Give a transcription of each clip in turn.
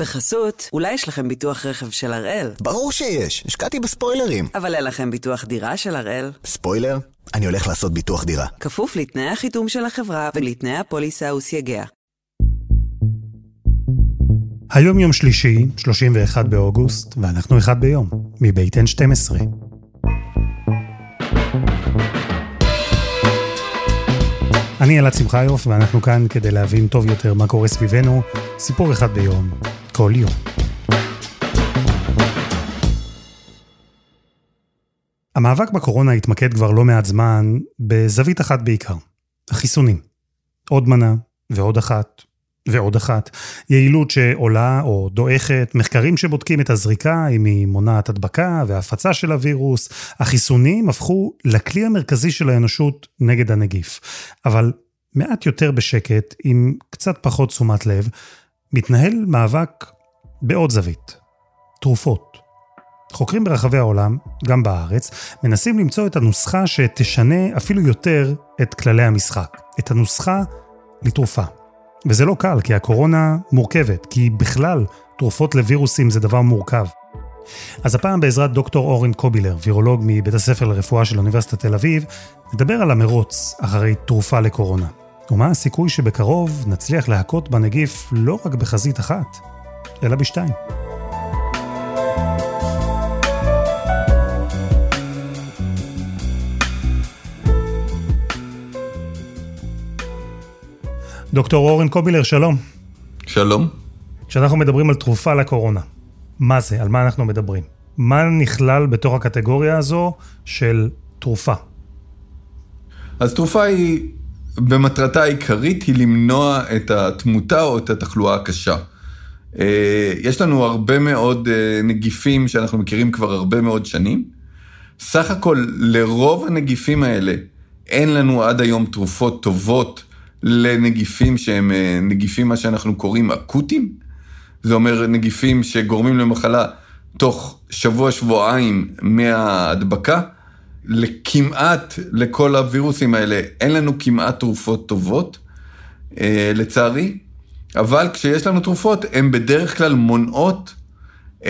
בחסות, אולי יש לכם ביטוח רכב של הראל. ברור שיש, השקעתי בספוילרים. אבל אין לכם ביטוח דירה של הראל. ספוילר? אני הולך לעשות ביטוח דירה. כפוף לתנאי החיתום של החברה ולתנאי הפוליסה וסייגיה. היום יום שלישי, 31 באוגוסט, ואנחנו אחד ביום, מבית N12. אני אלעד שמחיוף, ואנחנו כאן כדי להבין טוב יותר מה קורה סביבנו, סיפור אחד ביום, כל יום. המאבק בקורונה התמקד כבר לא מעט זמן בזווית אחת בעיקר, החיסונים. עוד מנה ועוד אחת ועוד אחת. יעילות שעולה או דועכת, מחקרים שבודקים את הזריקה, אם היא מונעת הדבקה והפצה של הווירוס. החיסונים הפכו לכלי המרכזי של האנושות נגד הנגיף. אבל מעט יותר בשקט, עם קצת פחות תשומת לב, מתנהל מאבק בעוד זווית. תרופות. חוקרים ברחבי העולם, גם בארץ, מנסים למצוא את הנוסחה שתשנה אפילו יותר את כללי המשחק. את הנוסחה לתרופה. וזה לא קל, כי הקורונה מורכבת, כי בכלל, תרופות לווירוסים זה דבר מורכב. אז הפעם בעזרת דוקטור אורן קובילר, וירולוג מבית הספר לרפואה של אוניברסיטת תל אביב, נדבר על המרוץ אחרי תרופה לקורונה. ומה הסיכוי שבקרוב נצליח להכות בנגיף לא רק בחזית אחת, אלא בשתיים. דוקטור אורן קובילר, שלום. שלום. כשאנחנו מדברים על תרופה לקורונה, מה זה? על מה אנחנו מדברים? מה נכלל בתוך הקטגוריה הזו של תרופה? אז תרופה היא, במטרתה העיקרית היא למנוע את התמותה או את התחלואה הקשה. אה, יש לנו הרבה מאוד אה, נגיפים שאנחנו מכירים כבר הרבה מאוד שנים. סך הכל, לרוב הנגיפים האלה אין לנו עד היום תרופות טובות לנגיפים שהם אה, נגיפים, מה שאנחנו קוראים אקוטיים. זה אומר נגיפים שגורמים למחלה תוך שבוע-שבועיים מההדבקה. לכמעט, לכל הווירוסים האלה, אין לנו כמעט תרופות טובות, אה, לצערי. אבל כשיש לנו תרופות, הן בדרך כלל מונעות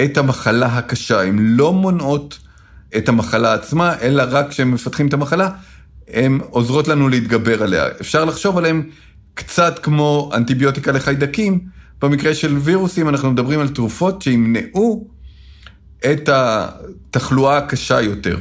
את המחלה הקשה. הן לא מונעות את המחלה עצמה, אלא רק כשהם מפתחים את המחלה, הן עוזרות לנו להתגבר עליה. אפשר לחשוב עליהן קצת כמו אנטיביוטיקה לחיידקים. במקרה של וירוסים אנחנו מדברים על תרופות שימנעו את התחלואה הקשה יותר.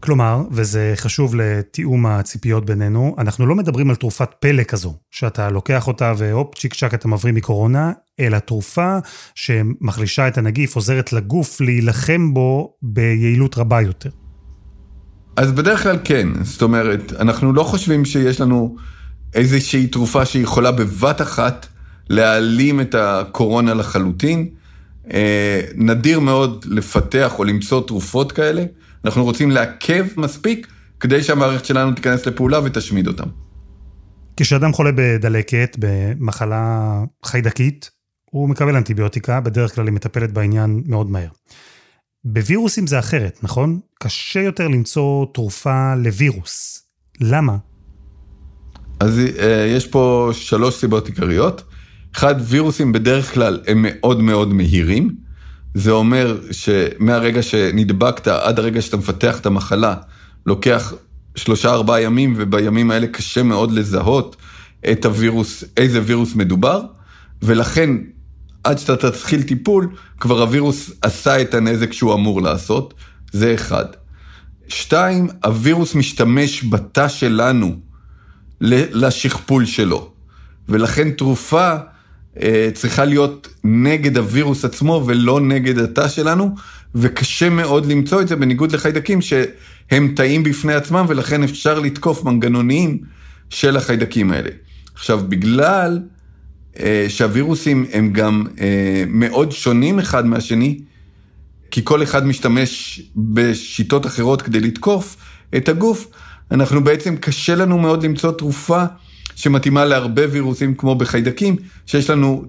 כלומר, וזה חשוב לתיאום הציפיות בינינו, אנחנו לא מדברים על תרופת פלא כזו, שאתה לוקח אותה והופ, צ'יק צ'אק אתה מבריא מקורונה, אלא תרופה שמחלישה את הנגיף, עוזרת לגוף להילחם בו ביעילות רבה יותר. אז בדרך כלל כן, זאת אומרת, אנחנו לא חושבים שיש לנו איזושהי תרופה שיכולה בבת אחת להעלים את הקורונה לחלוטין. אה, נדיר מאוד לפתח או למצוא תרופות כאלה. אנחנו רוצים לעכב מספיק כדי שהמערכת שלנו תיכנס לפעולה ותשמיד אותם. כשאדם חולה בדלקת, במחלה חיידקית, הוא מקבל אנטיביוטיקה, בדרך כלל היא מטפלת בעניין מאוד מהר. בווירוסים זה אחרת, נכון? קשה יותר למצוא תרופה לווירוס. למה? אז אה, יש פה שלוש סיבות עיקריות. אחד, וירוסים בדרך כלל הם מאוד מאוד מהירים. זה אומר שמהרגע שנדבקת עד הרגע שאתה מפתח את המחלה, לוקח שלושה ארבעה ימים, ובימים האלה קשה מאוד לזהות את הווירוס, איזה וירוס מדובר, ולכן עד שאתה תתחיל טיפול, כבר הווירוס עשה את הנזק שהוא אמור לעשות, זה אחד. שתיים, הווירוס משתמש בתא שלנו לשכפול שלו, ולכן תרופה צריכה להיות נגד הווירוס עצמו ולא נגד התא שלנו, וקשה מאוד למצוא את זה בניגוד לחיידקים שהם תאים בפני עצמם ולכן אפשר לתקוף מנגנוניים של החיידקים האלה. עכשיו, בגלל אה, שהווירוסים הם גם אה, מאוד שונים אחד מהשני, כי כל אחד משתמש בשיטות אחרות כדי לתקוף את הגוף, אנחנו בעצם קשה לנו מאוד למצוא תרופה שמתאימה להרבה וירוסים כמו בחיידקים, שיש לנו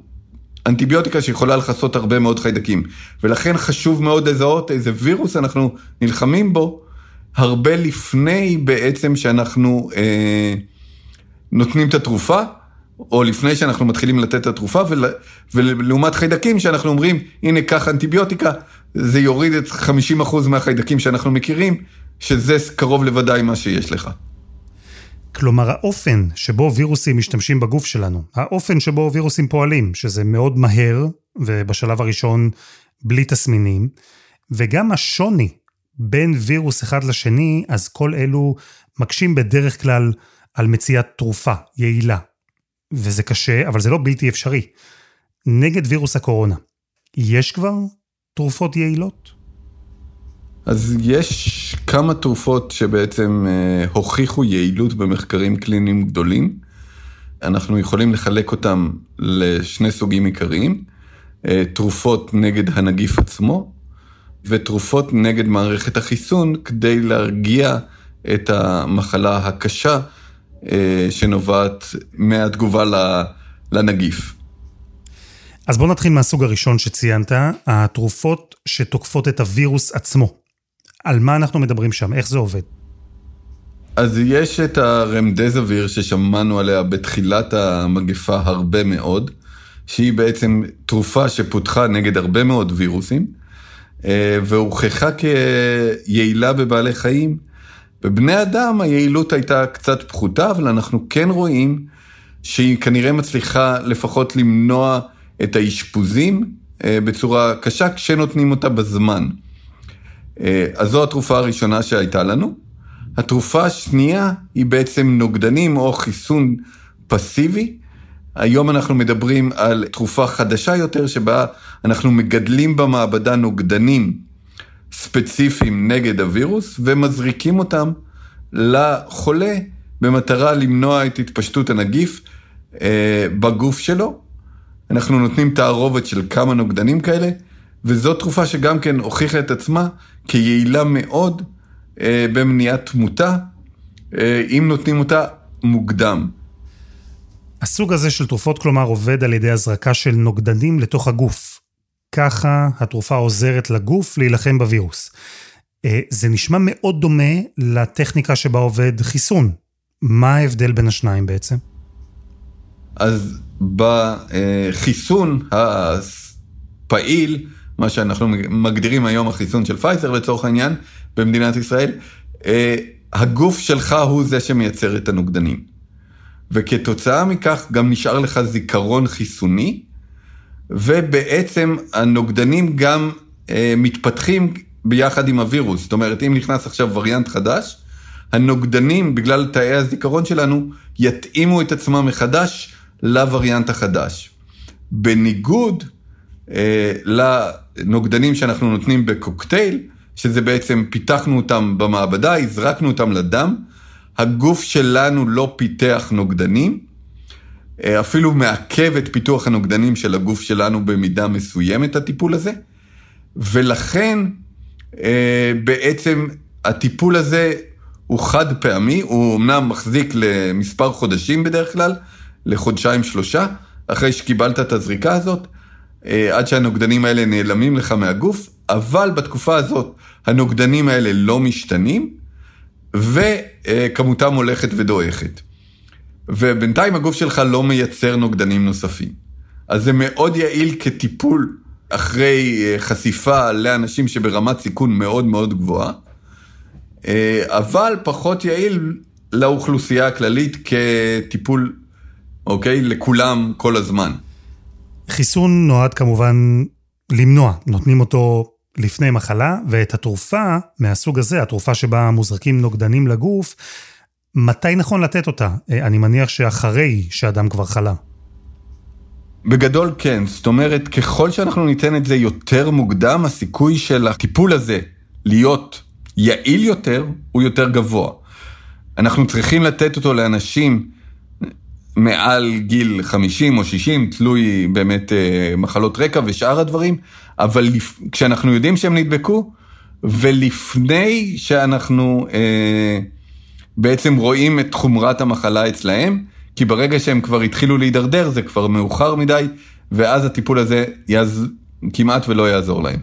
אנטיביוטיקה שיכולה לכסות הרבה מאוד חיידקים. ולכן חשוב מאוד לזהות איזה וירוס אנחנו נלחמים בו, הרבה לפני בעצם שאנחנו אה, נותנים את התרופה, או לפני שאנחנו מתחילים לתת את התרופה, ול, ולעומת חיידקים שאנחנו אומרים, הנה, קח אנטיביוטיקה, זה יוריד את 50% מהחיידקים שאנחנו מכירים, שזה קרוב לוודאי מה שיש לך. כלומר, האופן שבו וירוסים משתמשים בגוף שלנו, האופן שבו וירוסים פועלים, שזה מאוד מהר, ובשלב הראשון בלי תסמינים, וגם השוני בין וירוס אחד לשני, אז כל אלו מקשים בדרך כלל על מציאת תרופה יעילה. וזה קשה, אבל זה לא בלתי אפשרי. נגד וירוס הקורונה, יש כבר תרופות יעילות? אז יש כמה תרופות שבעצם אה, הוכיחו יעילות במחקרים קליניים גדולים. אנחנו יכולים לחלק אותם לשני סוגים עיקריים, אה, תרופות נגד הנגיף עצמו, ותרופות נגד מערכת החיסון כדי להרגיע את המחלה הקשה אה, שנובעת מהתגובה לנגיף. אז בוא נתחיל מהסוג הראשון שציינת, התרופות שתוקפות את הווירוס עצמו. על מה אנחנו מדברים שם? איך זה עובד? אז יש את הרמדזוויר ששמענו עליה בתחילת המגפה הרבה מאוד, שהיא בעצם תרופה שפותחה נגד הרבה מאוד וירוסים, אה, והוכחה כיעילה בבעלי חיים. בבני אדם היעילות הייתה קצת פחותה, אבל אנחנו כן רואים שהיא כנראה מצליחה לפחות למנוע את האשפוזים אה, בצורה קשה כשנותנים אותה בזמן. אה, אז זו התרופה הראשונה שהייתה לנו. התרופה השנייה היא בעצם נוגדנים או חיסון פסיבי. היום אנחנו מדברים על תרופה חדשה יותר שבה אנחנו מגדלים במעבדה נוגדנים ספציפיים נגד הווירוס ומזריקים אותם לחולה במטרה למנוע את התפשטות הנגיף אה, בגוף שלו. אנחנו נותנים תערובת של כמה נוגדנים כאלה, וזו תרופה שגם כן הוכיחה את עצמה כיעילה מאוד אה, במניעת תמותה, אה, אם נותנים אותה מוקדם. הסוג הזה של תרופות, כלומר, עובד על ידי הזרקה של נוגדנים לתוך הגוף. ככה התרופה עוזרת לגוף להילחם בווירוס. אה, זה נשמע מאוד דומה לטכניקה שבה עובד חיסון. מה ההבדל בין השניים בעצם? אז בחיסון הפעיל, מה שאנחנו מגדירים היום החיסון של פייזר לצורך העניין, במדינת ישראל, אה, הגוף שלך הוא זה שמייצר את הנוגדנים. וכתוצאה מכך גם נשאר לך זיכרון חיסוני, ובעצם הנוגדנים גם אה, מתפתחים ביחד עם הווירוס. זאת אומרת, אם נכנס עכשיו וריאנט חדש, הנוגדנים, בגלל תאי הזיכרון שלנו, יתאימו את עצמם מחדש לווריאנט החדש. בניגוד אה, לנוגדנים שאנחנו נותנים בקוקטייל, שזה בעצם פיתחנו אותם במעבדה, הזרקנו אותם לדם, הגוף שלנו לא פיתח נוגדנים, אה, אפילו מעכב את פיתוח הנוגדנים של הגוף שלנו במידה מסוימת, הטיפול הזה, ולכן אה, בעצם הטיפול הזה הוא חד פעמי, הוא אמנם מחזיק למספר חודשים בדרך כלל, לחודשיים שלושה, אחרי שקיבלת את הזריקה הזאת, עד שהנוגדנים האלה נעלמים לך מהגוף, אבל בתקופה הזאת הנוגדנים האלה לא משתנים, וכמותם הולכת ודועכת. ובינתיים הגוף שלך לא מייצר נוגדנים נוספים. אז זה מאוד יעיל כטיפול אחרי אה, חשיפה לאנשים שברמת סיכון מאוד מאוד גבוהה, אה, אבל פחות יעיל לאוכלוסייה הכללית כטיפול, אוקיי? לכולם כל הזמן. חיסון נועד כמובן למנוע, נותנים אותו לפני מחלה, ואת התרופה מהסוג הזה, התרופה שבה מוזרקים נוגדנים לגוף, מתי נכון לתת אותה? אה, אני מניח שאחרי שאדם כבר חלה. בגדול כן, זאת אומרת, ככל שאנחנו ניתן את זה יותר מוקדם, הסיכוי של הטיפול הזה להיות יעיל יותר, הוא יותר גבוה. אנחנו צריכים לתת אותו לאנשים מעל גיל 50 או 60, תלוי באמת אה, מחלות רקע ושאר הדברים, אבל לפ... כשאנחנו יודעים שהם נדבקו, ולפני שאנחנו אה, בעצם רואים את חומרת המחלה אצלהם, כי ברגע שהם כבר התחילו להידרדר זה כבר מאוחר מדי, ואז הטיפול הזה יעז... כמעט ולא יעזור להם.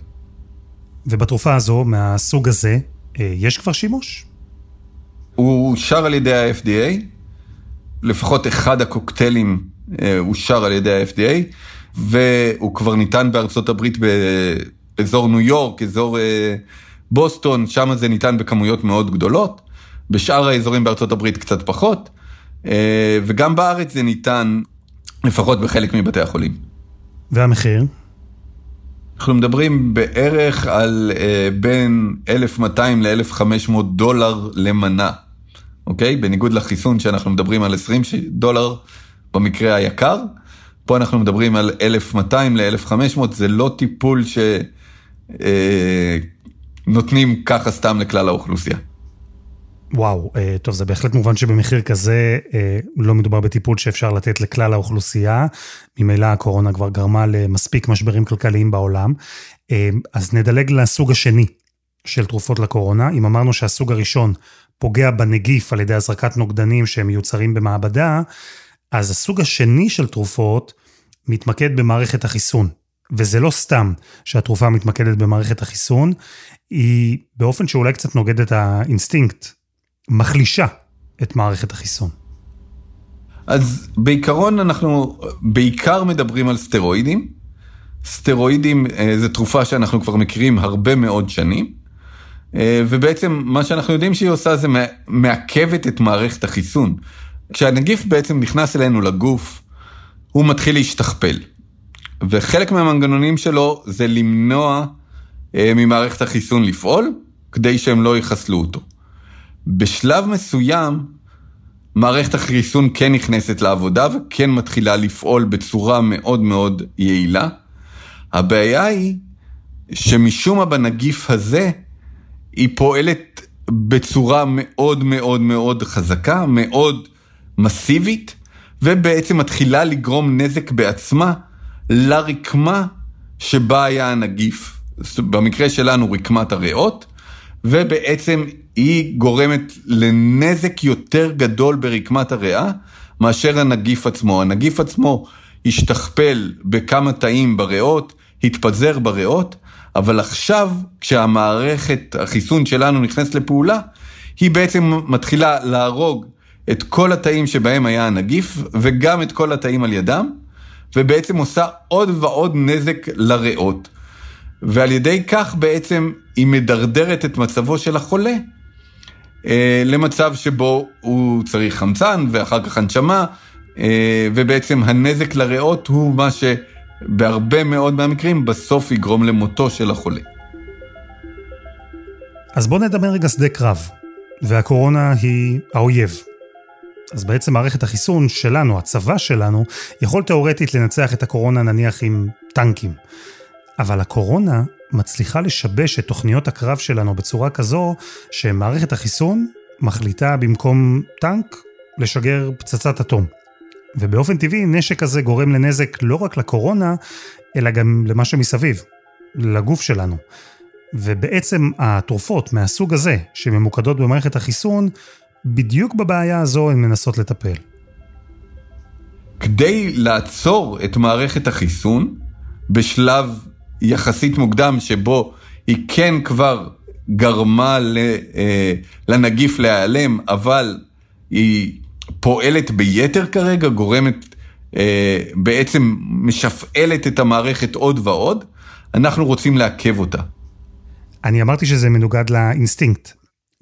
ובתרופה הזו, מהסוג הזה, אה, יש כבר שימוש? הוא אושר על ידי ה-FDA, לפחות אחד הקוקטיילים אושר על ידי ה-FDA, והוא כבר ניתן בארצות הברית באזור ניו יורק, אזור בוסטון, שם זה ניתן בכמויות מאוד גדולות. בשאר האזורים בארצות הברית קצת פחות, וגם בארץ זה ניתן לפחות בחלק מבתי החולים. והמחיר? אנחנו מדברים בערך על אה, בין 1,200 ל-1,500 דולר למנה, אוקיי? בניגוד לחיסון שאנחנו מדברים על 20 דולר במקרה היקר, פה אנחנו מדברים על 1,200 ל-1,500, זה לא טיפול שנותנים אה, ככה סתם לכלל האוכלוסייה. וואו, אה, טוב, זה בהחלט מובן שבמחיר כזה אה, לא מדובר בטיפול שאפשר לתת לכלל האוכלוסייה. ממילא הקורונה כבר גרמה למספיק משברים כלכליים בעולם. אה, אז נדלג לסוג השני של תרופות לקורונה. אם אמרנו שהסוג הראשון פוגע בנגיף על ידי הזרקת נוגדנים שהם מיוצרים במעבדה, אז הסוג השני של תרופות מתמקד במערכת החיסון. וזה לא סתם שהתרופה מתמקדת במערכת החיסון, היא באופן שאולי קצת נוגד את האינסטינקט מחלישה את מערכת החיסון. אז בעיקרון אנחנו בעיקר מדברים על סטרואידים. סטרואידים אה, זה תרופה שאנחנו כבר מכירים הרבה מאוד שנים, אה, ובעצם מה שאנחנו יודעים שהיא עושה זה מעכבת את מערכת החיסון. כשהנגיף בעצם נכנס אלינו לגוף, הוא מתחיל להשתכפל. וחלק מהמנגנונים שלו זה למנוע אה, ממערכת החיסון לפעול, כדי שהם לא יחסלו אותו. בשלב מסוים, מערכת החיסון כן נכנסת לעבודה וכן מתחילה לפעול בצורה מאוד מאוד יעילה. הבעיה היא שמשום מה בנגיף הזה, היא פועלת בצורה מאוד מאוד מאוד חזקה, מאוד מסיבית, ובעצם מתחילה לגרום נזק בעצמה לרקמה שבה היה הנגיף. במקרה שלנו רקמת הריאות, ובעצם היא גורמת לנזק יותר גדול ברקמת הריאה מאשר הנגיף עצמו. הנגיף עצמו השתכפל בכמה תאים בריאות, התפזר בריאות, אבל עכשיו כשהמערכת החיסון שלנו נכנסת לפעולה, היא בעצם מתחילה להרוג את כל התאים שבהם היה הנגיף וגם את כל התאים על ידם, ובעצם עושה עוד ועוד נזק לריאות. ועל ידי כך בעצם היא מדרדרת את מצבו של החולה אה, למצב שבו הוא צריך חמצן ואחר כך הנשמה, אה, ובעצם הנזק לריאות הוא מה שבהרבה מאוד מהמקרים בסוף יגרום למותו של החולה. אז בואו נדבר רגע שדה קרב, והקורונה היא האויב. אז בעצם מערכת החיסון שלנו, הצבא שלנו, יכול תאורטית לנצח את הקורונה נניח עם טנקים. אבל הקורונה מצליחה לשבש את תוכניות הקרב שלנו בצורה כזו שמערכת החיסון מחליטה במקום טנק לשגר פצצת אטום. ובאופן טבעי נשק כזה גורם לנזק לא רק לקורונה, אלא גם למה שמסביב, לגוף שלנו. ובעצם התרופות מהסוג הזה, שממוקדות במערכת החיסון, בדיוק בבעיה הזו הן מנסות לטפל. כדי לעצור את מערכת החיסון, בשלב יחסית מוקדם שבו היא כן כבר גרמה אה, לנגיף להיעלם, אבל היא פועלת ביתר כרגע, גורמת, אה, בעצם משפעלת את המערכת עוד ועוד, אנחנו רוצים לעכב אותה. אני אמרתי שזה מנוגד לאינסטינקט,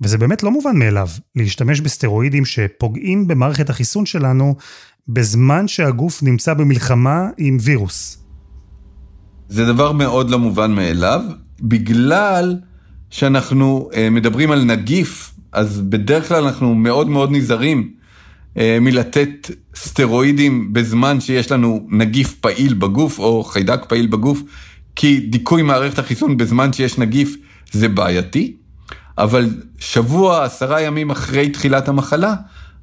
וזה באמת לא מובן מאליו, להשתמש בסטרואידים שפוגעים במערכת החיסון שלנו בזמן שהגוף נמצא במלחמה עם וירוס. זה דבר מאוד לא מובן מאליו, בגלל שאנחנו uh, מדברים על נגיף, אז בדרך כלל אנחנו מאוד מאוד נזהרים מלתת סטרואידים בזמן שיש לנו נגיף פעיל בגוף או חיידק פעיל בגוף, כי דיכוי מערכת החיסון בזמן שיש נגיף זה בעייתי, אבל שבוע, עשרה ימים אחרי תחילת המחלה,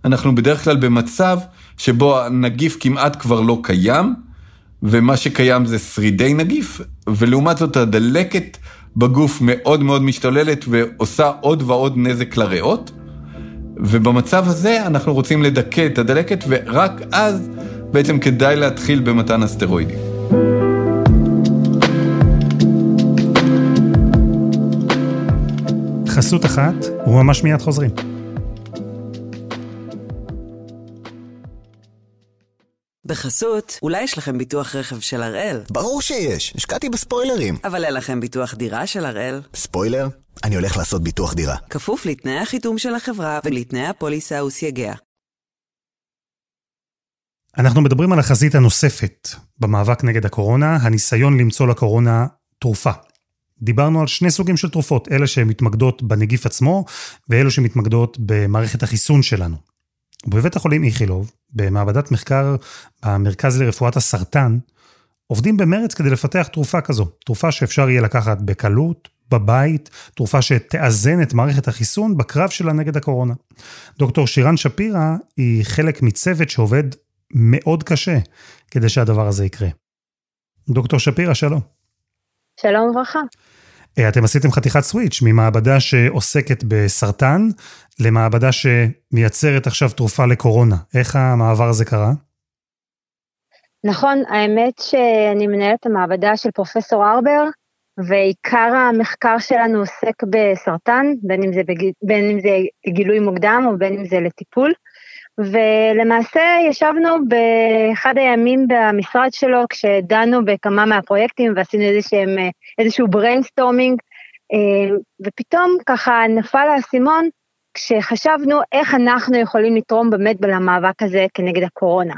אנחנו בדרך כלל במצב שבו הנגיף כמעט כבר לא קיים, ומה שקיים זה שרידי נגיף, ולעומת זאת הדלקת בגוף מאוד מאוד משתוללת ועושה עוד ועוד נזק לריאות. ובמצב הזה אנחנו רוצים לדכא את הדלקת, ורק אז בעצם כדאי להתחיל במתן הסטרואידים. חסות אחת, וממש מיד חוזרים. בחסות, אולי יש לכם ביטוח רכב של הראל, ברור שיש, השקעתי בספוילרים. אבל אין לכם ביטוח דירה של הראל. ספוילר? אני הולך לעשות ביטוח דירה. כפוף לתנאי החיתום של החברה ולתנאי הפוליסה וסייגיה. אנחנו מדברים על החזית הנוספת במאבק נגד הקורונה, הניסיון למצוא לקורונה תרופה. דיברנו על שני סוגים של תרופות, אלה שמתמקדות בנגיף עצמו, ואלו שמתמקדות במערכת החיסון שלנו. ובבית החולים איכילוב, במעבדת מחקר במרכז לרפואת הסרטן, עובדים במרץ כדי לפתח תרופה כזו. תרופה שאפשר יהיה לקחת בקלות, בבית, תרופה שתאזן את מערכת החיסון בקרב שלה נגד הקורונה. דוקטור שירן שפירא היא חלק מצוות שעובד מאוד קשה כדי שהדבר הזה יקרה. דוקטור שפירא, שלום. שלום וברכה. אה, אתם עשיתם חתיכת סוויץ' ממעבדה שעוסקת בסרטן למעבדה שמייצרת עכשיו תרופה לקורונה. איך המעבר הזה קרה? נכון, האמת שאני מנהלת המעבדה של פרופסור ארבר, ועיקר המחקר שלנו עוסק בסרטן, בין אם זה, בג... בין אם זה גילוי מוקדם או בין אם זה לטיפול. ולמעשה ישבנו באחד הימים במשרד שלו כשדנו בכמה מהפרויקטים ועשינו איזשהם, איזשהו brainstorming, אה, ופתאום ככה נפל האסימון כשחשבנו איך אנחנו יכולים לתרום באמת למאבק הזה כנגד הקורונה.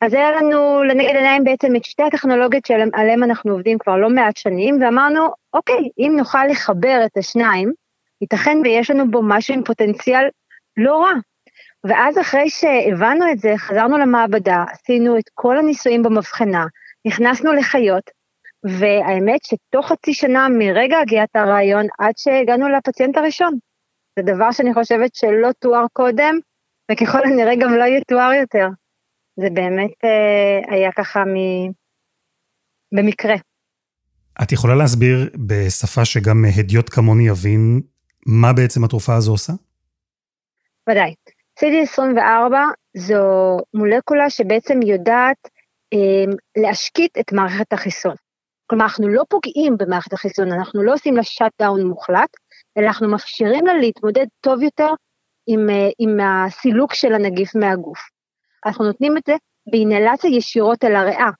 אז היה לנו לנגד עיניים בעצם את שתי הטכנולוגיות שעליהן אנחנו עובדים כבר לא מעט שנים, ואמרנו, אוקיי, אם נוכל לחבר את השניים, ייתכן ויש לנו בו משהו עם פוטנציאל לא רע. ואז אחרי שהבנו את זה, חזרנו למעבדה, עשינו את כל הניסויים במבחנה, נכנסנו לחיות, והאמת שתוך חצי שנה מרגע הגיעת הרעיון עד שהגענו לפציינט הראשון. זה דבר שאני חושבת שלא תואר קודם, וככל הנראה גם לא יתואר יותר. זה באמת אה, היה ככה מ... במקרה. את יכולה להסביר בשפה שגם הדיוט כמוני יבין מה בעצם התרופה הזו עושה? ודאי. CD24 זו מולקולה שבעצם יודעת אה, להשקיט את מערכת החיסון. כלומר, אנחנו לא פוגעים במערכת החיסון, אנחנו לא עושים לה שאט דאון מוחלט, אלא אנחנו מאפשרים לה להתמודד טוב יותר עם, אה, עם הסילוק של הנגיף מהגוף. אנחנו נותנים את זה באינהלציה ישירות אל הריאה.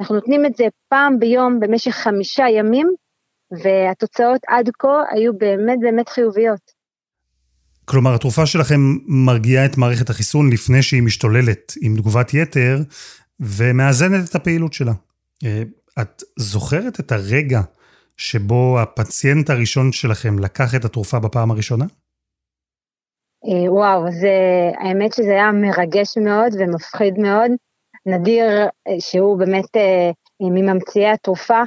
אנחנו נותנים את זה פעם ביום במשך חמישה ימים, והתוצאות עד כה היו באמת באמת חיוביות. כלומר, התרופה שלכם מרגיעה את מערכת החיסון לפני שהיא משתוללת עם תגובת יתר, ומאזנת את הפעילות שלה. אה, את זוכרת את הרגע שבו הפציינט הראשון שלכם לקח את התרופה בפעם הראשונה? אה, וואו, זה, האמת שזה היה מרגש מאוד ומפחיד מאוד. נדיר, אה, שהוא באמת מממציאי התרופה,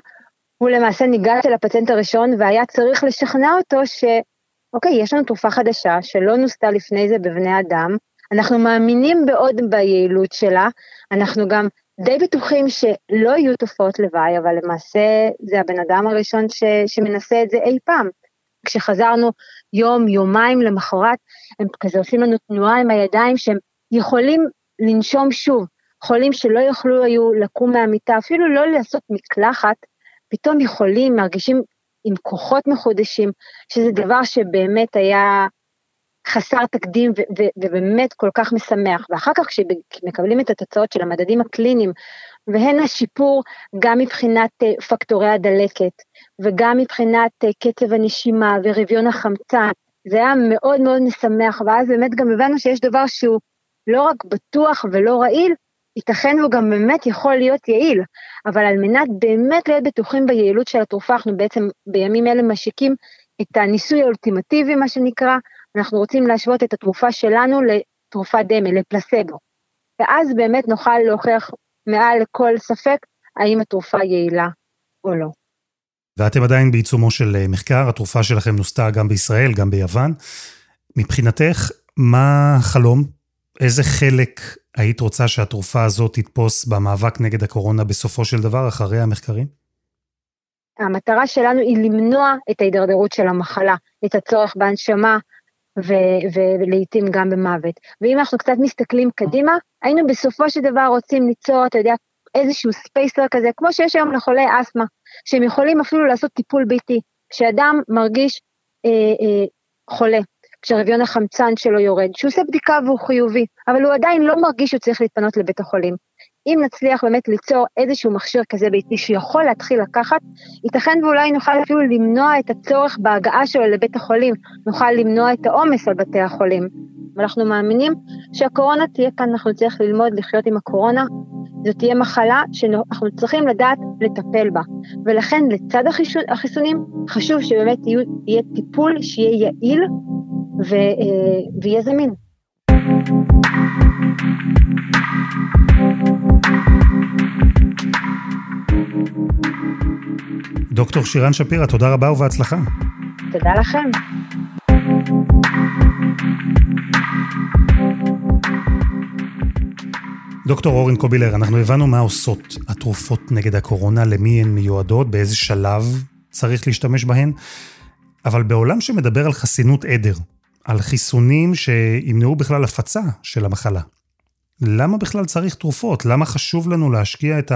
הוא למעשה ניגש אל הפציינט הראשון והיה צריך לשכנע אותו ש... אוקיי, יש לנו תרופה חדשה שלא נוסתה לפני זה בבני אדם, אנחנו מאמינים מאוד ביעילות שלה, אנחנו גם די בטוחים שלא יהיו תופעות לוואי, אבל למעשה זה הבן אדם הראשון ש, שמנסה את זה אי פעם. כשחזרנו יום, יומיים למחרת, הם כזה עושים לנו תנועה עם הידיים שהם יכולים לנשום שוב. חולים שלא יכלו היו לקום מהמיטה, אפילו לא לעשות מקלחת, פתאום יכולים, מרגישים עם כוחות מחודשים, שזה דבר שבאמת היה חסר תקדים ו- ו- ובאמת כל כך משמח. ואחר כך כשמקבלים את התוצאות של המדדים הקליניים, והן השיפור גם מבחינת uh, פקטורי הדלקת, וגם מבחינת uh, קצב הנשימה ורביון החמצן, זה היה מאוד מאוד משמח, ואז באמת גם הבנו שיש דבר שהוא לא רק בטוח ולא רעיל, ייתכן והוא גם באמת יכול להיות יעיל, אבל על מנת באמת להיות בטוחים ביעילות של התרופה, אנחנו בעצם בימים אלה משיקים את הניסוי האולטימטיבי, מה שנקרא, אנחנו רוצים להשוות את התרופה שלנו לתרופת דמה, לפלסבו. ואז באמת נוכל להוכיח מעל לכל ספק האם התרופה יעילה או לא. ואתם עדיין בעיצומו של אה, מחקר, התרופה שלכם נוסתה גם בישראל, גם ביוון. מבחינתך, מה החלום? איזה חלק היית רוצה שהתרופה הזאת תתפוס במאבק נגד הקורונה בסופו של דבר, אחרי המחקרים? המטרה שלנו היא למנוע את ההידרדרות של המחלה, את הצורך בהנשמה ו- ולעיתים גם במוות. ואם אנחנו קצת מסתכלים קדימה, היינו בסופו של דבר רוצים ליצור, אתה יודע, איזשהו ספייסר כזה, כמו שיש היום לחולי אסתמה, שהם יכולים אפילו לעשות טיפול ביתי. כשאדם מרגיש אה, אה, חולה, כשרביון החמצן שלו יורד, שהוא עושה בדיקה והוא חיובי, אבל הוא עדיין לא מרגיש שהוא צריך להתפנות לבית החולים. אם נצליח באמת ליצור איזשהו מכשיר כזה ביתי שיכול להתחיל לקחת, ייתכן ואולי נוכל אפילו למנוע את הצורך בהגעה שלו לבית החולים, נוכל למנוע את העומס על בתי החולים. ואנחנו מאמינים שהקורונה תהיה כאן, אנחנו נצטרך ללמוד לחיות עם הקורונה, זאת תהיה מחלה שאנחנו צריכים לדעת לטפל בה. ולכן לצד החיסונים חשוב שבאמת יהיו, יהיה טיפול שיהיה יעיל ו, אה, ויהיה זמין. דוקטור שירן שפירא, תודה רבה ובהצלחה. תודה לכם. דוקטור אורן קובילר, אנחנו הבנו מה עושות התרופות נגד הקורונה, למי הן מיועדות, באיזה שלב צריך להשתמש בהן, אבל בעולם שמדבר על חסינות עדר, על חיסונים שימנעו בכלל הפצה של המחלה, למה בכלל צריך תרופות? למה חשוב לנו להשקיע את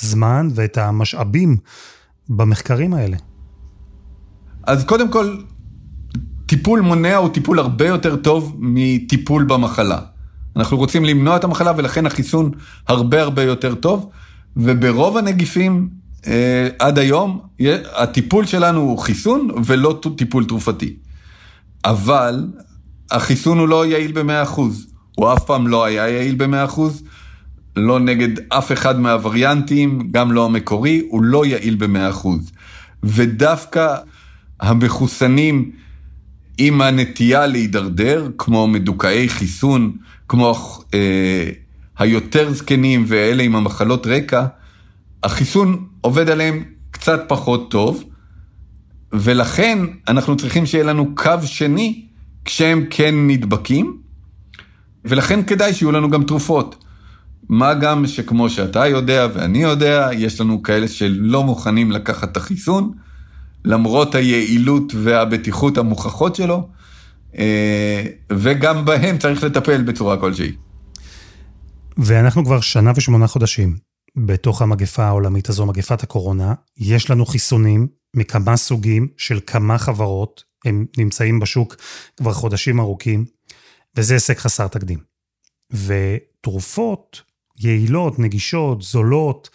הזמן ואת המשאבים במחקרים האלה? אז קודם כל, טיפול מונע הוא טיפול הרבה יותר טוב מטיפול במחלה. אנחנו רוצים למנוע את המחלה ולכן החיסון הרבה הרבה יותר טוב, וברוב הנגיפים אה, עד היום הטיפול שלנו הוא חיסון ולא טיפול תרופתי. אבל החיסון הוא לא יעיל ב-100%, הוא אף פעם לא היה יעיל ב-100%, לא נגד אף אחד מהווריאנטים, גם לא המקורי, הוא לא יעיל ב-100%. ודווקא המחוסנים עם הנטייה להידרדר, כמו מדוכאי חיסון, כמו אה, היותר זקנים ואלה עם המחלות רקע, החיסון עובד עליהם קצת פחות טוב, ולכן אנחנו צריכים שיהיה לנו קו שני כשהם כן נדבקים, ולכן כדאי שיהיו לנו גם תרופות. מה גם שכמו שאתה יודע ואני יודע, יש לנו כאלה שלא מוכנים לקחת את החיסון, למרות היעילות והבטיחות המוכחות שלו, וגם בהם צריך לטפל בצורה כלשהי. ואנחנו כבר שנה ושמונה חודשים בתוך המגפה העולמית הזו, מגפת הקורונה. יש לנו חיסונים מכמה סוגים של כמה חברות, הם נמצאים בשוק כבר חודשים ארוכים, וזה הישג חסר תקדים. ותרופות יעילות, נגישות, זולות,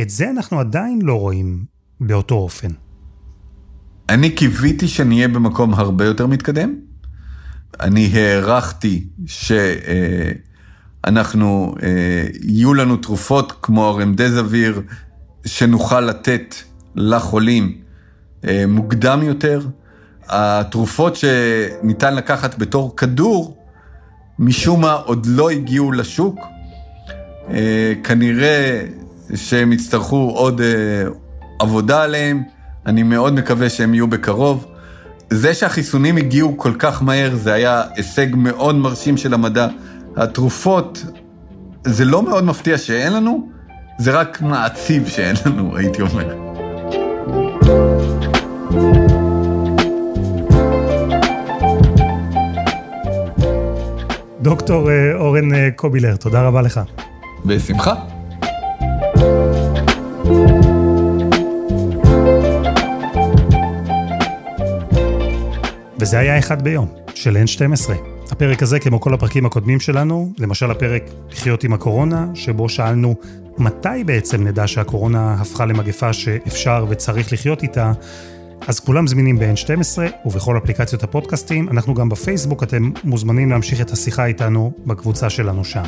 את זה אנחנו עדיין לא רואים באותו אופן. אני קיוויתי שנהיה במקום הרבה יותר מתקדם. אני הערכתי שאנחנו, אה, יהיו לנו תרופות כמו הרמדזוויר, שנוכל לתת לחולים אה, מוקדם יותר. התרופות שניתן לקחת בתור כדור, משום מה עוד לא הגיעו לשוק. אה, כנראה שהם יצטרכו עוד עבודה עליהם. אני מאוד מקווה שהם יהיו בקרוב. זה שהחיסונים הגיעו כל כך מהר, זה היה הישג מאוד מרשים של המדע. התרופות, זה לא מאוד מפתיע שאין לנו, זה רק מעציב שאין לנו, הייתי אומר. דוקטור אה, אורן אה, קובילר, תודה רבה לך. בשמחה. וזה היה אחד ביום, של N12. הפרק הזה, כמו כל הפרקים הקודמים שלנו, למשל הפרק לחיות עם הקורונה, שבו שאלנו מתי בעצם נדע שהקורונה הפכה למגפה שאפשר וצריך לחיות איתה, אז כולם זמינים ב-N12 ובכל אפליקציות הפודקאסטים. אנחנו גם בפייסבוק, אתם מוזמנים להמשיך את השיחה איתנו בקבוצה שלנו שם.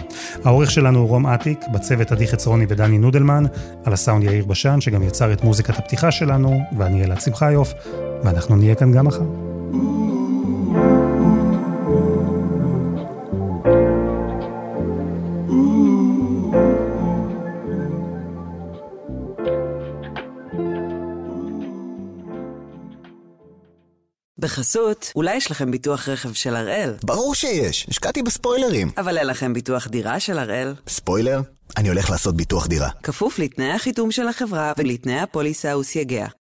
העורך שלנו הוא רום אטיק, בצוות עדי חצרוני ודני נודלמן, על הסאונד יאיר בשן, שגם יצר את מוזיקת הפתיחה שלנו, ואני אלעד שמחיוף, ואנחנו נהיה כאן גם מחר. בחסות, אולי יש לכם ביטוח רכב של הראל? ברור שיש, השקעתי בספוילרים. אבל אין לכם ביטוח דירה של הראל? ספוילר? אני הולך לעשות ביטוח דירה. כפוף לתנאי החיתום של החברה ולתנאי הפוליסה וסייגיה.